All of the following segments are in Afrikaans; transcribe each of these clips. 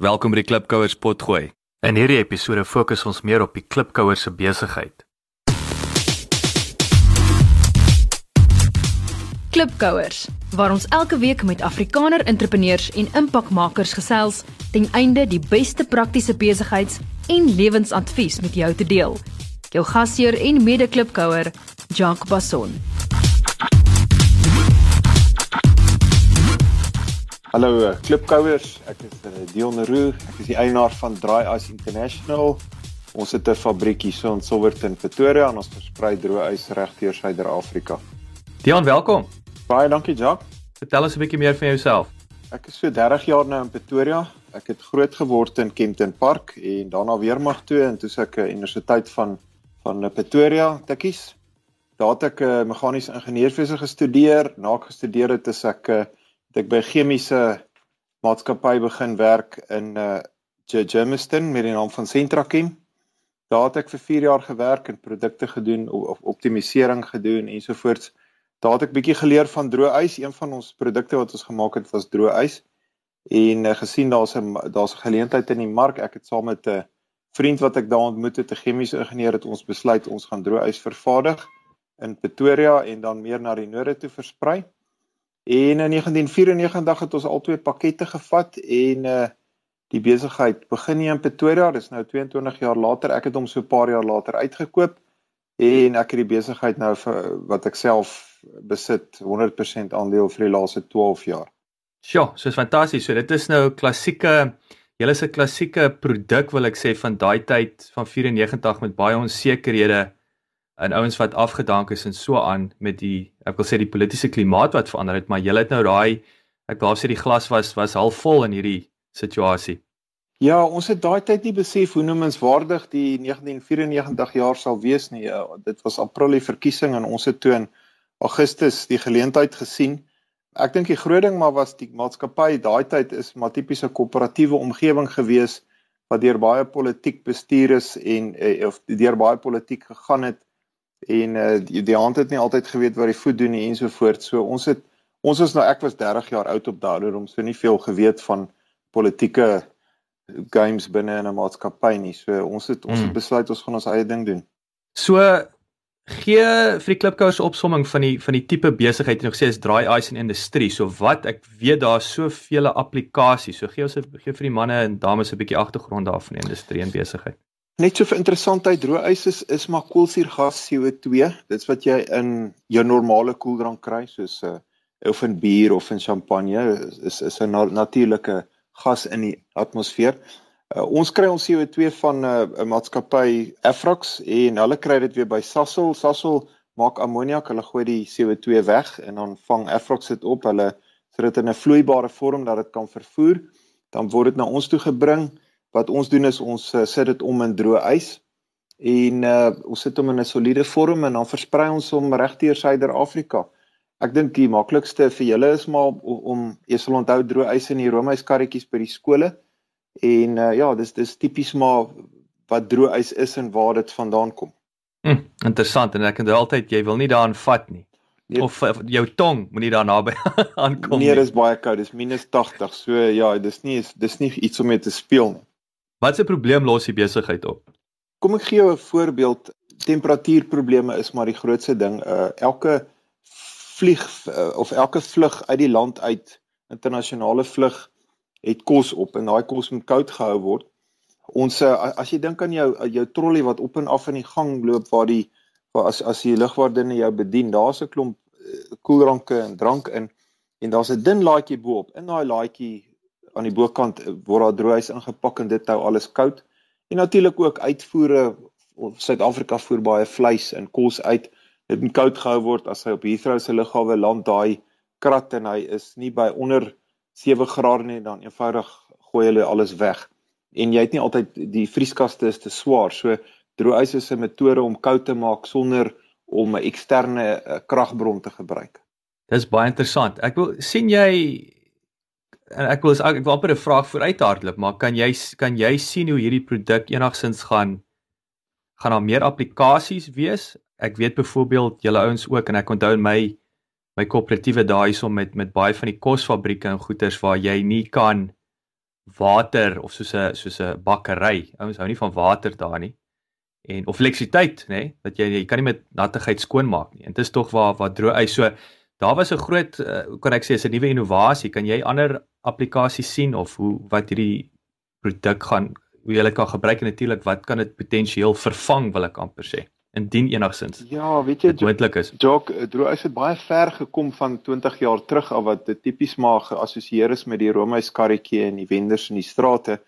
Welkom by die Klipkouers potgooi. In hierdie episode fokus ons meer op die Klipkouers se besigheid. Klipkouers, waar ons elke week met Afrikaner entrepreneurs en impakmakers gesels ten einde die beste praktiese besigheids- en lewensadvies met jou te deel. Jou gasheer en mede-klipkouer, Jacques Basson. Hallo eh, klipkouers, ek is uh, Dion Roo, ek is die eienaar van Dry Ice International. Ons het 'n fabriek hier so in Silverton, Pretoria en ons versprei droë ys reg deur Suider-Afrika. Dion, welkom. Baie dankie, Jacques. Vertel ons 'n bietjie meer van jouself. Ek is so 30 jaar nou in Pretoria. Ek het groot geword in Kempton Park en daarna weermag toe en toe ek 'n universiteit van van Pretoria, Tikkies. Daar het ek 'n meganiese ingenieurswese gestudeer. Na ek gestudeer het, is ek 'n het ek by chemiese maatskappy begin werk in uh Germiston met die naam van Centrachem. Daar het ek vir 4 jaar gewerk en produkte gedoen of optimalisering gedoen ensovoorts. Daar het ek bietjie geleer van droë ys. Een van ons produkte wat ons gemaak het was droë ys. En uh, gesien daar's 'n daar's 'n geleentheid in die mark, ek het saam met 'n vriend wat ek daar ontmoet het, 'n chemiese ingenieur het ons besluit ons gaan droë ys vervaardig in Pretoria en dan meer na die noorde toe versprei. En in 1994 het ons al twee pakkette gevat en uh die besigheid begin hier in Pretoria. Dis nou 22 jaar later. Ek het hom so 'n paar jaar later uitgekoop en ek het die besigheid nou vir wat ek self besit 100% aandeel vir die laaste 12 jaar. Sjoe, so is fantasties. So dit is nou klassieke Julle 'n klassieke produk wil ek sê van daai tyd van 94 met baie onsekerhede en ouens wat afgedank is en so aan met die ek wil sê die politieke klimaat wat verander het, maar jy het nou daai ek wou sê die glas was was half vol in hierdie situasie. Ja, ons het daai tyd nie besef hoe noemenswaardig die 1994 jaar sal wees nie. Ja, dit was April die verkiesing en ons het toe in Augustus die geleentheid gesien. Ek dink die groot ding maar was die maatskappy daai tyd is maar tipiese koöperatiewe omgewing gewees wat deur baie politiek bestuur is en eh, of deur baie politiek gegaan het en uh, die, die hand het nie altyd geweet wat die voet doen nie ensovoorts. So ons het ons is nou ek was 30 jaar oud op daardie om so nie veel geweet van politieke games binne in 'n maatskappy nie. So ons het ons het hmm. besluit ons gaan ons eie ding doen. So gee vir die klipkous opsomming van die van die tipe besigheid jy gesê is dry ice en industrie. So wat ek weet daar's soveel applikasies. So gee ons gee vir die manne en dames 'n bietjie agtergrond daarvan in industrie en besigheid. Net so vir interessantheid, droë ys is is maar koolsuurgas CO2. Dit's wat jy in jou normale koeldrank kry soos 'n uh, eh, of in bier of in champagne is is 'n na natuurlike gas in die atmosfeer. Uh, ons kry ons CO2 van eh, 'n uh, maatskappy Afrox en hulle kry dit weer by Sasol. Sasol maak ammoniak, hulle gooi die CO2 weg en dan vang Afrox dit op. Hulle sit dit in 'n vloeibare vorm dat dit kan vervoer. Dan word dit na ons toe gebring wat ons doen is ons uh, sit dit om in droë ys en uh, ons sit hom in 'n soliede vorm en dan versprei ons hom regdeur Suider-Afrika. Ek dink die maklikste vir julle is maar om jy sal onthou droë ys in die roomyskarretjies by die skole. En uh, ja, dis dis tipies maar wat droë ys is en waar dit vandaan kom. Hm, interessant en ek het altyd jy wil nie daaraan vat nie. Nee, of jou tong moenie daar naby aankom nee, nie. Nee, dis baie koud, dis -80. So ja, dis nie dis nie iets om mee te speel nie. Wat se probleem los die besigheid op? Kom ek gee jou 'n voorbeeld. Temperatuurprobleme is maar die grootste ding. Uh elke vlieg uh, of elke vlug uit die land uit, internasionale vlug het kos op en daai kos moet koud gehou word. Ons uh, as jy dink aan jou jou trolly wat op en af in die gang loop waar die waar as as die lugwaardinne jou bedien, daar's 'n klomp uh, koeldranke en drank in en daar's 'n dun laadjie bo-op. In daai laadjie aan die bokant eh, word daar droëhuis ingepak en dit hou alles koud. En natuurlik ook uitvoere Suid-Afrika voer baie vleis en kos uit. Dit moet koud gehou word as hy op Heathrow se lughawe land daai krat en hy is nie by onder 7 grade nie dan eenvoudig gooi hulle alles weg. En jy het nie altyd die vrieskaste is te swaar. So droëhuis is 'n metode om koud te maak sonder om 'n eksterne eh, kragbron te gebruik. Dis baie interessant. Ek wil sien jy en ek wil ek wil amper 'n vraag vooruit hardloop, maar kan jy kan jy sien hoe hierdie produk enigsins gaan gaan daar meer applikasies wees? Ek weet byvoorbeeld julle ouens ook en ek onthou in my my koöperatiewe daai hierso met met baie van die kosfabrieke en goederes waar jy nie kan water of soos 'n soos 'n bakkery. Ouens hou nie van water daar nie. En of elektrisiteit, nê, nee, dat jy jy kan nie met nattigheid skoonmaak nie. En dit is tog waar waar droë ys so daar was 'n groot uh, kan ek sê is 'n nuwe innovasie. Kan jy ander applikasies sien of hoe wat hierdie produk gaan hoe jy dit kan gebruik en natuurlik wat kan dit potensieel vervang wil ek amper sê indien enigsins. Ja, weet jy, moontlik is. Jock, eh, droog is dit baie ver gekom van 20 jaar terug af wat dit tipies maar geassosieer is met die Romeis karretjie en die wenders in die strate.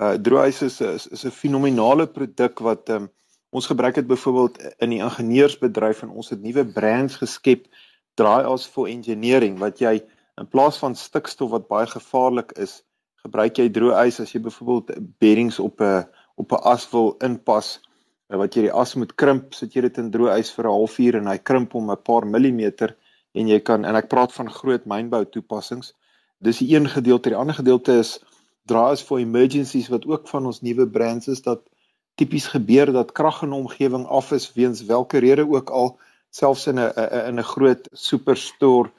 Uh droog is is is 'n fenominale produk wat um, ons gebruik het byvoorbeeld in die ingenieursbedryf en ons het nuwe brands geskep draai as for engineering wat jy in plaas van stikstof wat baie gevaarlik is, gebruik jy droë ys as jy byvoorbeeld beddings op 'n op 'n as wil inpas wat jy die as moet krimp, sit jy dit in droë ys vir 'n halfuur en hy krimp om 'n paar millimeter en jy kan en ek praat van groot mynbou toepassings. Dis die een gedeelte, die ander gedeelte is dra is for emergencies wat ook van ons nuwe brands is dat tipies gebeur dat krag in 'n omgewing af is weens watter rede ook al selfs in 'n in 'n groot superstore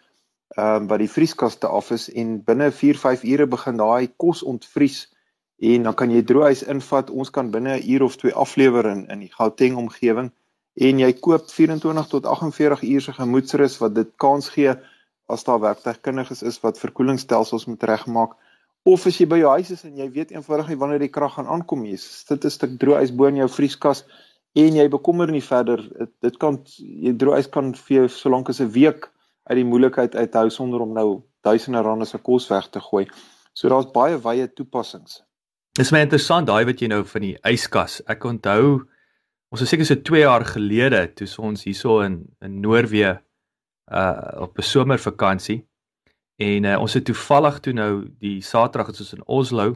ehm um, wat die vrieskaste af is en binne 4-5 ure begin daai kos ontvries en dan kan jy droëhuis invat. Ons kan binne 'n uur of twee aflewer in in die Gauteng omgewing en jy koop 24 tot 48 uur se gemoedsrus wat dit kans gee as daar werktuigkundiges is wat verkoelingsstelsels moet regmaak of as jy by jou huis is en jy weet eenvoudig nie wanneer die krag gaan aankom nie. Sit 'n stuk droëhuis bo in jou vrieskas en jy bekommer nie verder. Dit, dit kan jy droëhuis kan vir jou solank as 'n week uit die moeilikheid uithou sonder om nou duisende rande se kos weg te gooi. So daar's baie wye toepassings. Dis my interessant daai wat jy nou van die yskas. Ek onthou ons was seker so 2 jaar gelede toe ons hierso in in Noorwe uh op 'n somervakansie en uh, ons het toevallig toe nou die Saterdag het ons in Oslo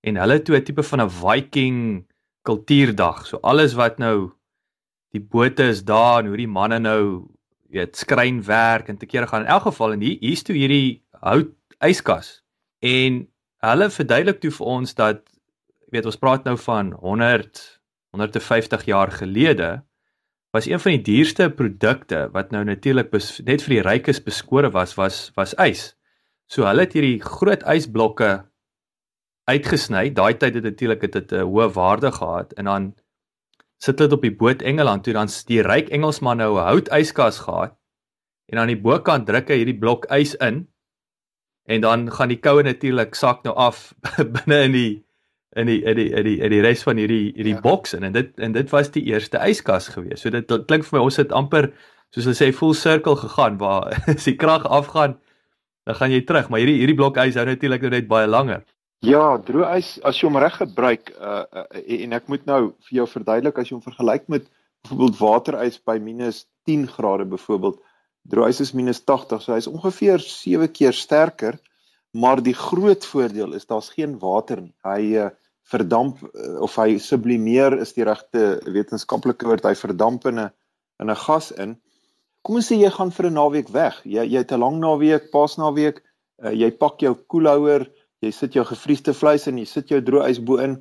en hulle toe 'n tipe van 'n Viking kultuurdag. So alles wat nou die bote is daar en hoe die manne nou weet skrein werk en te kere gaan in elk geval en hier hier's toe hierdie hout yskas. En hulle verduidelik toe vir ons dat weet ons praat nou van 100 150 jaar gelede was een van die duurste produkte wat nou natuurlik net vir die rykes beskore was was was ys. So hulle het hierdie groot ysblokke uitgesny. Daai tyd het natuurlik dit 'n hoë waarde gehad en dan sit dit op die boot Engeland toe dan die ryk Engelsman nou 'n hout yskas gehad en aan die bokant druk hy hierdie blok ys in en dan gaan die koue natuurlik sak nou af binne in die in die in die in die in die res van hierdie hierdie ja. boks en dit en dit was die eerste yskas gewees. So dit klink vir my ons het amper soos hulle sê full circle gegaan waar as die krag afgaan dan gaan jy terug, maar hierdie hierdie blok ys hou natuurlik net baie langer. Ja, droë ys as jy hom reg gebruik uh, uh, en ek moet nou vir jou verduidelik as jy hom vergelyk met byvoorbeeld waterys by minus 10 grade byvoorbeeld droë ys is minus 80, so hy's ongeveer 7 keer sterker. Maar die groot voordeel is daar's geen water nie. Hy uh, verdamp uh, of hy sublimeer is die regte wetenskaplike woord. Hy verdamp in 'n in 'n gas in. Kom ons sê jy gaan vir 'n naweek weg. Jy jy het 'n lang naweek, paasnaweek. Uh, jy pak jou koelhouer, jy sit jou gevriesde vleis in, jy sit jou droë ys bo-in.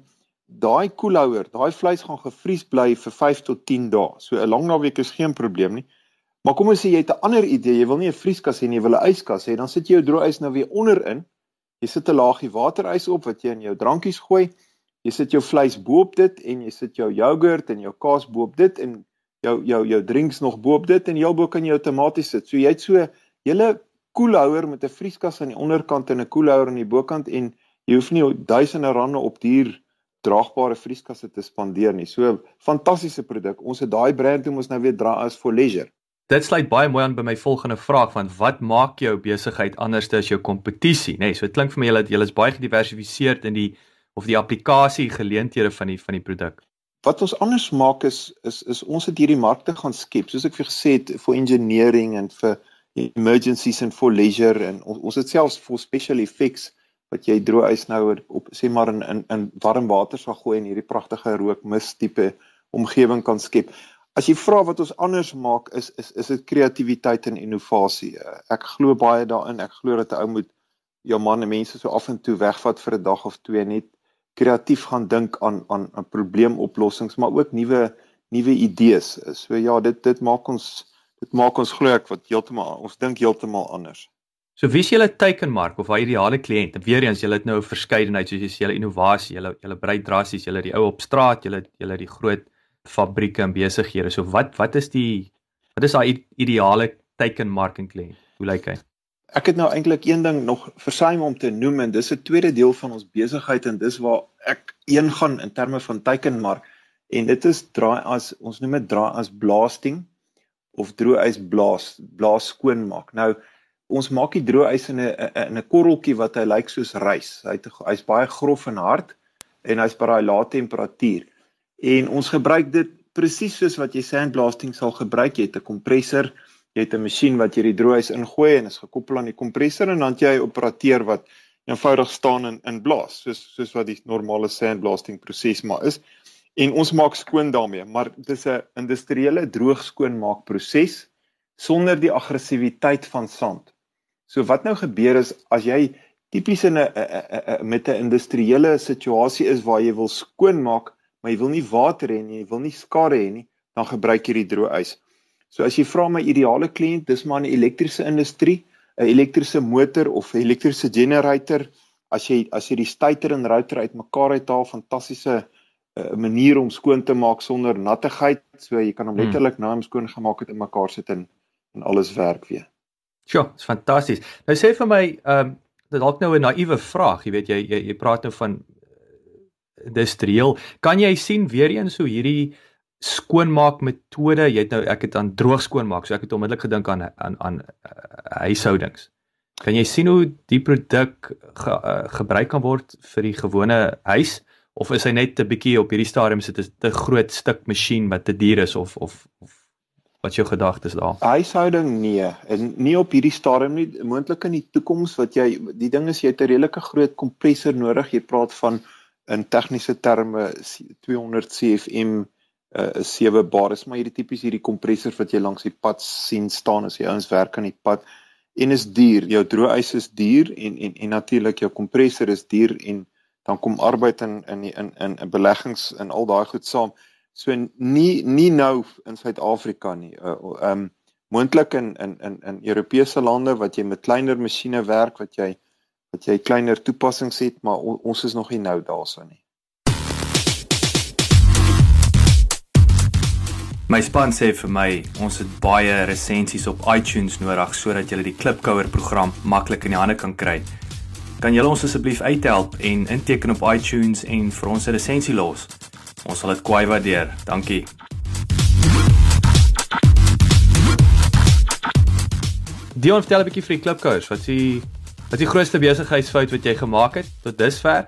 Daai koelhouer, daai vleis gaan gevries bly vir 5 tot 10 dae. So 'n lang naweek is geen probleem nie. Maar kom ons sê jy het 'n ander idee, jy wil nie 'n vrieskas hê nie, jy wil 'n yskas hê, dan sit jy jou droë ys nou weer onderin. Jy sit 'n laagie waterys op wat jy in jou drankies gooi. Jy sit jou vleis bo-op dit en jy sit jou yoghurt en jou kaas bo-op dit en jou jou jou drinks nog bo-op dit en heel bo kan jy jou tomaties sit. So jy het so hele koelhouer met 'n vrieskas aan die onderkant en 'n koelhouer aan die bokant en jy hoef nie duisende rande op duur draagbare vrieskasse te spandeer nie. So fantastiese produk. Ons het daai brand toe ons nou weer dra as for leisure. Dit sluit baie mooi aan by my volgende vraag van wat maak jou besigheid anders as jou kompetisie, nê? Nee, so dit klink vir my julle julle is baie gediversifiseerd in die of die applikasie geleenthede van die van die produk. Wat ons anders maak is is is ons het hierdie markte gaan skep, soos ek vir gesê het vir engineering en vir emergencies and for leisure en ons ons het selfs vir special effects wat jy droë ys nou op sê maar in in in warm water sal gooi en hierdie pragtige rookmis tipe omgewing kan skep. As jy vra wat ons anders maak is is is dit kreatiwiteit en innovasie. Ek glo baie daarin. Ek glo dat 'n ou moet jou man en mense so af en toe wegvat vir 'n dag of twee net kreatief gaan dink aan aan 'n probleemoplossings, maar ook nuwe nuwe idees. So ja, dit dit maak ons dit maak ons glo ek wat heeltemal ons dink heeltemal anders. So wie is julle teikenmark of daai ideale kliënt? Weereens, julle het nou 'n verskeidenheid soos jy sê, julle innovasie, julle julle brei drasties, julle die ou op straat, julle julle die groot fabrieke en besighede. So wat wat is die wat is daai ideale teikenmark en kliënt? Hoe lyk hy? Ek het nou eintlik een ding nog versuim om te noem en dis 'n tweede deel van ons besigheid en dis waar ek een gaan in terme van teikenmark en dit is draai as ons noem dit draai as blasting of droëys blaas blaas skoonmaak. Nou ons maak die droëys in 'n in 'n korreltjie wat hy lyk soos rys. Hy hy's baie grof en hard en hy's by daai lae temperatuur. En ons gebruik dit presies soos wat jy sandblasting sal gebruik. Jy het 'n kompressor, jy het 'n masjien wat jy die droëys ingooi en is gekoppel aan die kompressor en dan jy 'n operateur wat eenvoudig staan en in blaas soos soos wat die normale sandblasting proses maar is. En ons maak skoon daarmee, maar dit is 'n industriële droog skoonmaak proses sonder die aggressiwiteit van sand. So wat nou gebeur is as jy tipies in 'n met 'n industriële situasie is waar jy wil skoonmaak, maar jy wil nie water hê nie, jy wil nie skade hê nie, dan gebruik jy die droëys. So as jy vra my ideale kliënt, dis maar 'n elektriese industrie, 'n elektriese motor of 'n elektriese generator, as jy as jy die stator en router uitmekaar uithaal, fantastiese 'n uh, manier om skoon te maak sonder nattigheid, so jy kan hom hmm. letterlik na hom skoon gemaak het in mekaar sit en en alles werk weer. Sjoe, dis fantasties. Nou sê vir my, ehm um, dit dalk nou 'n naïewe vraag, jy weet jy jy, jy praat nou van eh, industrieel. Kan jy sien weer eens hoe hierdie skoonmaak metode, jy het nou ek het aan droog skoonmaak, so ek het onmiddellik gedink aan aan aan uh, huishoudings. Kan jy sien hoe die produk ge, uh, gebruik kan word vir die gewone huis of is hy net 'n bietjie op hierdie stadium sit 'n te groot stuk masjien wat te duur is of of of Wat jou gedagtes daar? Huishouding nee, en nie op hierdie stadium nie, moontlik in die toekoms wat jy die ding is jy het 'n redelike groot kompressor nodig. Jy praat van in tegniese terme 200 CFM uh 'n 7 bar is maar hierdie tipies hierdie kompressor wat jy langs die pad sien staan as jy ouens werk aan die pad en is duur. Jou droëys is duur en en en natuurlik jou kompressor is duur en dan kom arbeid in in in in, in beleggings en al daai goed saam. So nie nie nou in Suid-Afrika nie. Uh, um moontlik in in in in Europese lande wat jy met kleiner masjiene werk wat jy wat jy kleiner toepassings het, maar on, ons is nog nie nou daarso nie. My span sê vir my, ons het baie resensies op iTunes nodig sodat jy die Klipkouer program maklik in die hande kan kry. Kan julle ons asseblief uithelp en inteken op iTunes en vir ons 'n resensie los? Ons sal dit kwai waardeer. Dankie. Dion vertel 'n bietjie vir die klipkous. Wat is die wat is die grootste besigheidsfout wat jy gemaak het tot dusver?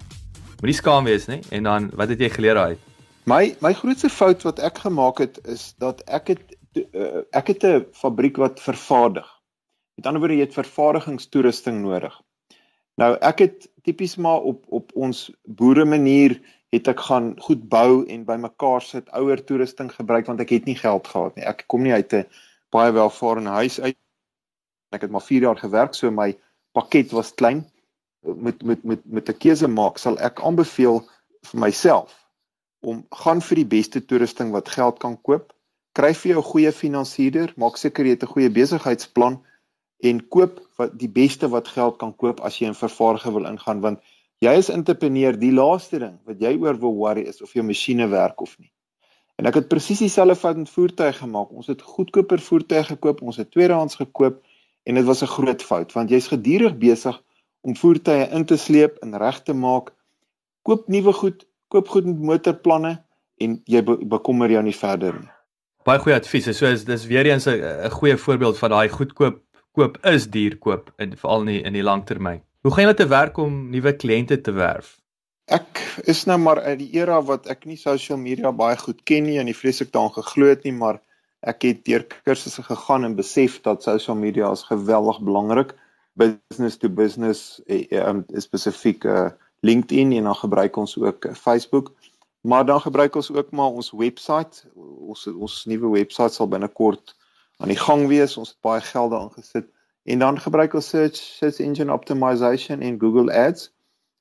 Moenie skaam wees nie. En dan wat het jy geleer daai? My my grootste fout wat ek gemaak het is dat ek het uh, ek het 'n fabriek wat vervaardig. Met ander woorde, jy het vervaardigingstoerusting nodig. Nou ek het tipies maar op op ons boere manier het ek gaan goed bou en bymekaar sit ouer toerusting gebruik want ek het nie geld gehad nie. Ek kom nie uit 'n baie welvarende huis uit. Ek het maar 4 jaar gewerk, so my pakket was klein. Met met met met 'n keuse maak, sal ek aanbeveel vir myself om gaan vir die beste toerusting wat geld kan koop. Kry vir jou 'n goeie finansiëerder, maak seker jy het 'n goeie besigheidsplan en koop wat die beste wat geld kan koop as jy in vervaardiging wil ingaan want Jy is entrepreneur, die laaste ding wat jy oor wil worry is of jou masjiene werk of nie. En ek het presies dieselfde met voertuie gemaak. Ons het goedkoper voertuie gekoop, ons het tweedehands gekoop en dit was 'n groot fout want jy's gedurig besig om voertuie in te sleep en reg te maak. Koop nuwe goed, koop goed met motorplanne en jy bekommer jou nie verder nie. Baie goeie advies. So is dis weer eens 'n 'n goeie voorbeeld van daai goedkoop koop is duur koop in veral nie in die langtermyn. Hoe gaan jy te werk om nuwe kliënte te werf? Ek is nou maar uit die era wat ek nie social media baie goed ken nie en nie vreeslik daaraan geglo het nie, maar ek het deur kursusse gegaan en besef dat social media is geweldig belangrik business to business eh, um, spesifiek uh, LinkedIn en dan gebruik ons ook Facebook. Maar dan gebruik ons ook maar ons webwerf. Ons ons nuwe webwerf sal binnekort aan die gang wees. Ons het baie geld daarin gesit En dan gebruik ons search search engine optimization en Google Ads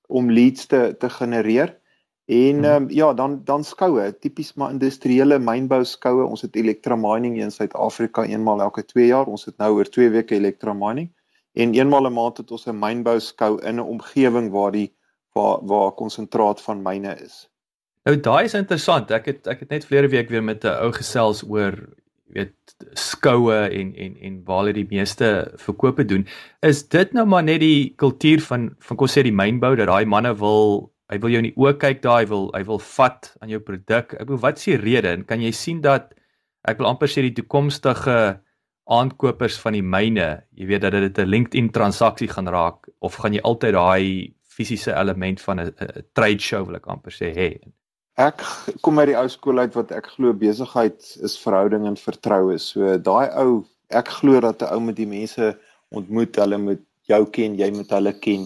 om leads te te genereer. En hmm. um, ja, dan dan skoue, tipies maar industriële mynbou skoue. Ons het Electra Mining in Suid-Afrika eenmaal elke 2 jaar. Ons het nou oor 2 weke Electra Mining. en eenmal 'n maand het ons 'n mynbou skou in 'n omgewing waar die waar waar konsentraat van myne is. Nou daai is interessant. Ek het ek het net verlede week weer met 'n ou gesels oor weet skoue en en en waar hulle die meeste verkope doen. Is dit nou maar net die kultuur van van kos sê die mynbou dat daai manne wil hy wil jou in die oë kyk daai wil hy wil vat aan jou produk. Ek bedoel wat is die rede? En kan jy sien dat ek wil amper sê die toekomstige aankopers van die myne, jy weet dat dit 'n LinkedIn transaksie gaan raak of gaan jy altyd daai fisiese element van 'n trade show wil ek amper sê hê. Ek kom uit die ou skool uit wat ek glo besigheid is verhouding en vertroue. So daai ou, ek glo dat 'n ou met die mense ontmoet, hulle moet jou ken, jy moet hulle ken,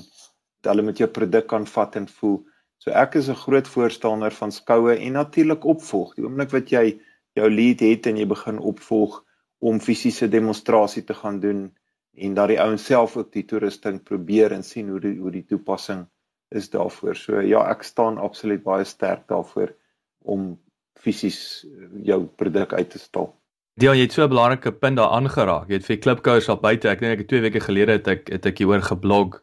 hulle met jou produk kan vat en voel. So ek is 'n groot voorstander van skoue en natuurlik opvolg. Die oomblik wat jy jou lead het en jy begin opvolg om fisiese demonstrasie te gaan doen en dat die ouens self ook die toerusting probeer en sien hoe die hoe die toepassing is daarvoor. So ja, ek staan absoluut baie sterk daarvoor om fisies eh, jou produk uit te stal. Dion, jy het so 'n belangrike punt daar aangeraak. Jy het vir klipkouers al buite. Ek dink ek 2 weke gelede het ek het ek hieroor geblog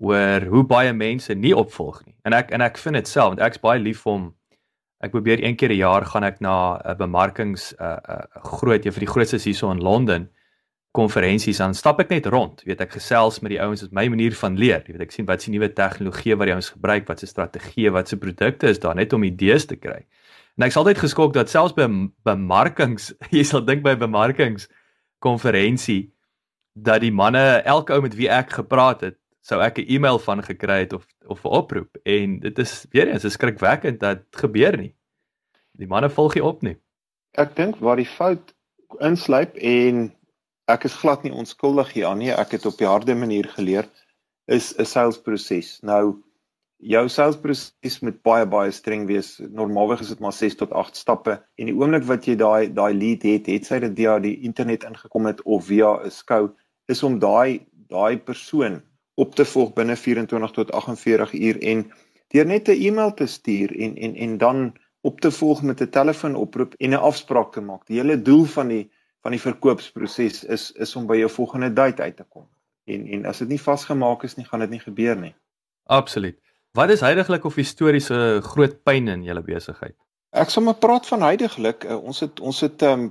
oor hoe baie mense nie opvolg nie. En ek en ek vind dit self want ek's baie lief vir hom. Ek probeer een keer 'n jaar gaan ek na 'n bemarkings 'n uh, uh, groot een van die grootste hierso in Londen konferensies dan stap ek net rond. Jy weet ek gesels met die ouens, is my manier van leer. Jy weet ek sien wat se nuwe tegnologie wat die ouens gebruik, wat se strategie, wat se produkte is daar net om idees te kry. En ek's altyd geskok dat selfs by bemarkings, jy sal dink by bemarkings konferensie dat die manne elke ou met wie ek gepraat het, sou ek 'n e-mail van gekry het of of 'n oproep en dit is weer eens skrikwekkend dat gebeur nie. Die manne volg nie op nie. Ek dink waar die fout insluip en ek is glad nie onskuldig hieraan nie. Ek het op die harde manier geleer is 'n salesproses. Nou jou salesproses moet baie baie streng wees. Normaalweg is dit maar 6 tot 8 stappe en die oomblik wat jy daai daai lead het, het sy dit via die internet ingekom het of via 'n skou, is om daai daai persoon op te volg binne 24 tot 48 uur en deur net 'n e-mail te stuur en en en dan op te volg met 'n telefoonoproep en 'n afspraak te maak. Die hele doel van die van die verkoopsproses is is om by jou volgende date uit te kom. En en as dit nie vasgemaak is nie, gaan dit nie gebeur nie. Absoluut. Wat is heidaglik of historiese groot pyn in julle besigheid? Ek sal maar praat van heidaglik. Uh, ons het ons het um,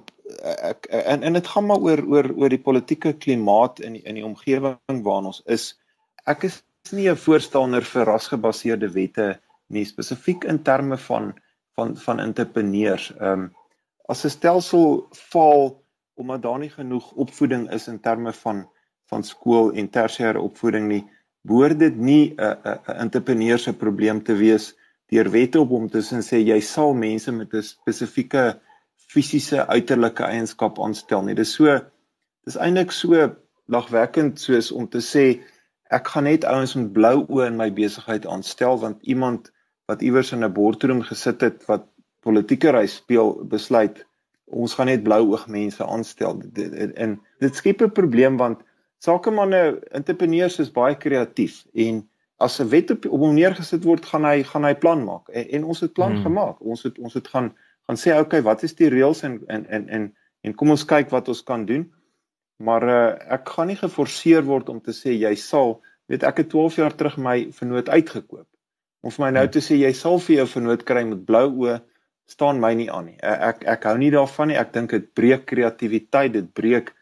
ek en en dit gaan maar oor oor oor die politieke klimaat in die, in die omgewing waarin ons is. Ek is nie 'n voorstander vir rasgebaseerde wette nie spesifiek in terme van van van entrepreneurs. Ehm um, as 'n stelsel faal omdat daar nie genoeg opvoeding is in terme van van skool en tersiêre opvoeding nie, behoort dit nie 'n 'n 'n entrepreneur se probleem te wees deur wette op hom te sê jy sal mense met 'n spesifieke fisiese uiterlike eienskap aanstel nie. Dis so dis eintlik so lagwekkend soos om te sê ek gaan net ouens met blou oë in my besigheid aanstel want iemand wat iewers in 'n boardroom gesit het wat politieke ry speel besluit ons gaan net blou oog mense aanstel. En dit skep 'n probleem want sakemanne entrepreneurs is baie kreatief en as 'n wet op, op hom neergesit word gaan hy gaan hy plan maak. En, en ons het plan hmm. gemaak. Ons het ons het gaan gaan sê okay wat is die reëls en en en en en kom ons kyk wat ons kan doen. Maar uh, ek gaan nie geforseer word om te sê jy sal weet ek het 12 jaar terug my vernoot uitgekoop. Om vir my nou hmm. te sê jy sal vir jou vernoot kry met blou oë staan my nie aan nie. Ek ek hou nie daarvan nie. Ek dink dit breek kreatiwiteit, dit breek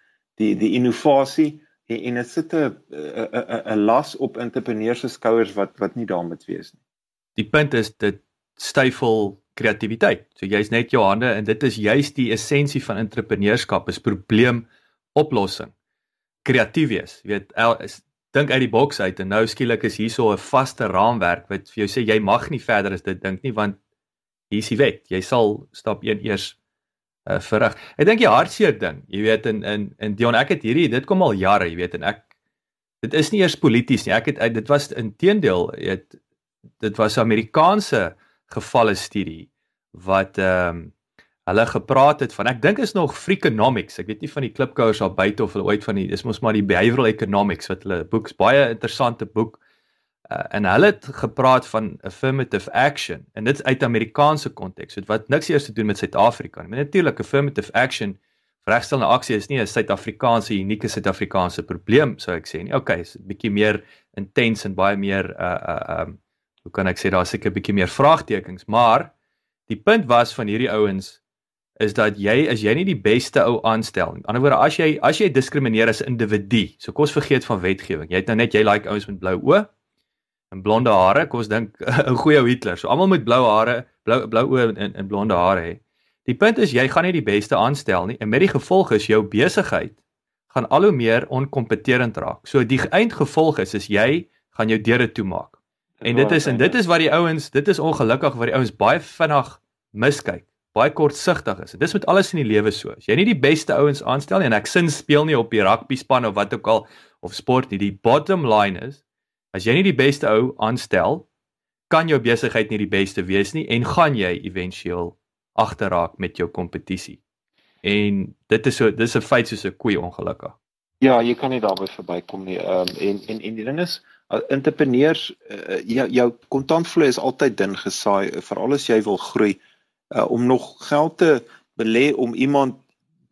die die innovasie en, en dit sit 'n 'n 'n las op entrepreneurs se skouers wat wat nie daarmee wees nie. Die punt is dit styfel kreatiwiteit. So jy's net jou hande en dit is juist die essensie van entrepreneurskap is probleemoplossing. Kreatief wees. Jy weet, is dink uit die boks uit en nou skielik is hierso 'n vaste raamwerk wat vir jou sê jy mag nie verder as dit dink nie want hier's die wet. Jy sal stap 1 eers uh, verrig. Ek dink die hartseer ding, jy weet in in in Dion ek het hierdie dit kom al jare, jy weet en ek dit is nie eers polities nie. Ek het dit was inteendeel, jy weet dit was 'n Amerikaanse gevalle studie wat ehm um, hulle gepraat het van ek dink is nog Freakonomics. Ek weet nie van die klipkouers daar buite of hulle ooit van die dis mos maar die behavioral economics wat hulle boeks baie interessante boek uh, en hulle het gepraat van affirmative action en dit uit Amerikaanse konteks so wat niks eers te doen met Suid-Afrika nie. Maar natuurlik affirmative action Regstellende aksie is nie 'n Suid-Afrikaanse unieke Suid-Afrikaanse probleem sou ek sê nie. Okay, is 'n bietjie meer intens en baie meer uh uh um hoe kan ek sê daar's seker 'n bietjie meer vraagtekens, maar die punt was van hierdie ouens is dat jy is jy nie die beste ou aanstel nie. Aan die ander woorde, as jy as jy diskrimineer as 'n individu, so kos vergeet van wetgewing. Jy het nou net jy like ouens met blou oë en blonde hare. Kom ons dink 'n goeie ou Hitler. So almal met blou hare, blou blou oë en en blonde hare hê. Die punt is jy gaan nie die beste aanstel nie en met die gevolg is jou besigheid gaan al hoe meer onkompeterend raak. So die eindgevolg is is jy gaan jou deure toemaak. En dit is en dit is wat die ouens, dit is ongelukkig wat die ouens baie vinnig miskyk baie kortsigtig is. Dis met alles in die lewe so. As jy nie die beste ouens aanstel nie en ek sin speel nie op die rugby span of wat ook al of sport nie, die bottom line is as jy nie die beste ou aanstel, kan jou besigheid nie die beste wees nie en gaan jy éventueel agterraak met jou kompetisie. En dit is so dis 'n feit soos 'n koei ongelukkig. Ja, jy kan nie daarby verbykom nie. Ehm um, en en en die ding is entrepreneurs uh, jou jou kontantvloei is altyd dun gesaai veral as jy wil groei uh, om nog geld te belê om iemand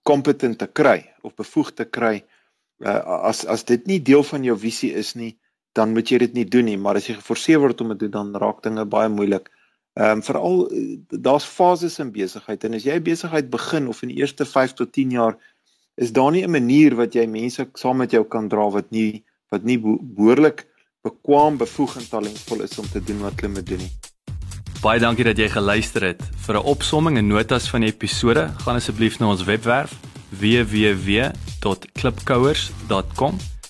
kompetent te kry of bevoegd te kry. Uh, as as dit nie deel van jou visie is nie, dan moet jy dit nie doen nie, maar as jy geforseer word om dit te doen, dan raak dinge baie moeilik. Ehm um, veral uh, daar's fases in besigheid en as jy besigheid begin of in die eerste 5 tot 10 jaar is daar nie 'n manier wat jy mense saam met jou kan dra wat nie wat nie behoorlik bekwam, bevoeg en talentvol is om te doen wat hulle moet doen nie. Baie dankie dat jy geluister het. Vir 'n opsomming en notas van die episode, gaan asseblief na ons webwerf www.klipkouers.com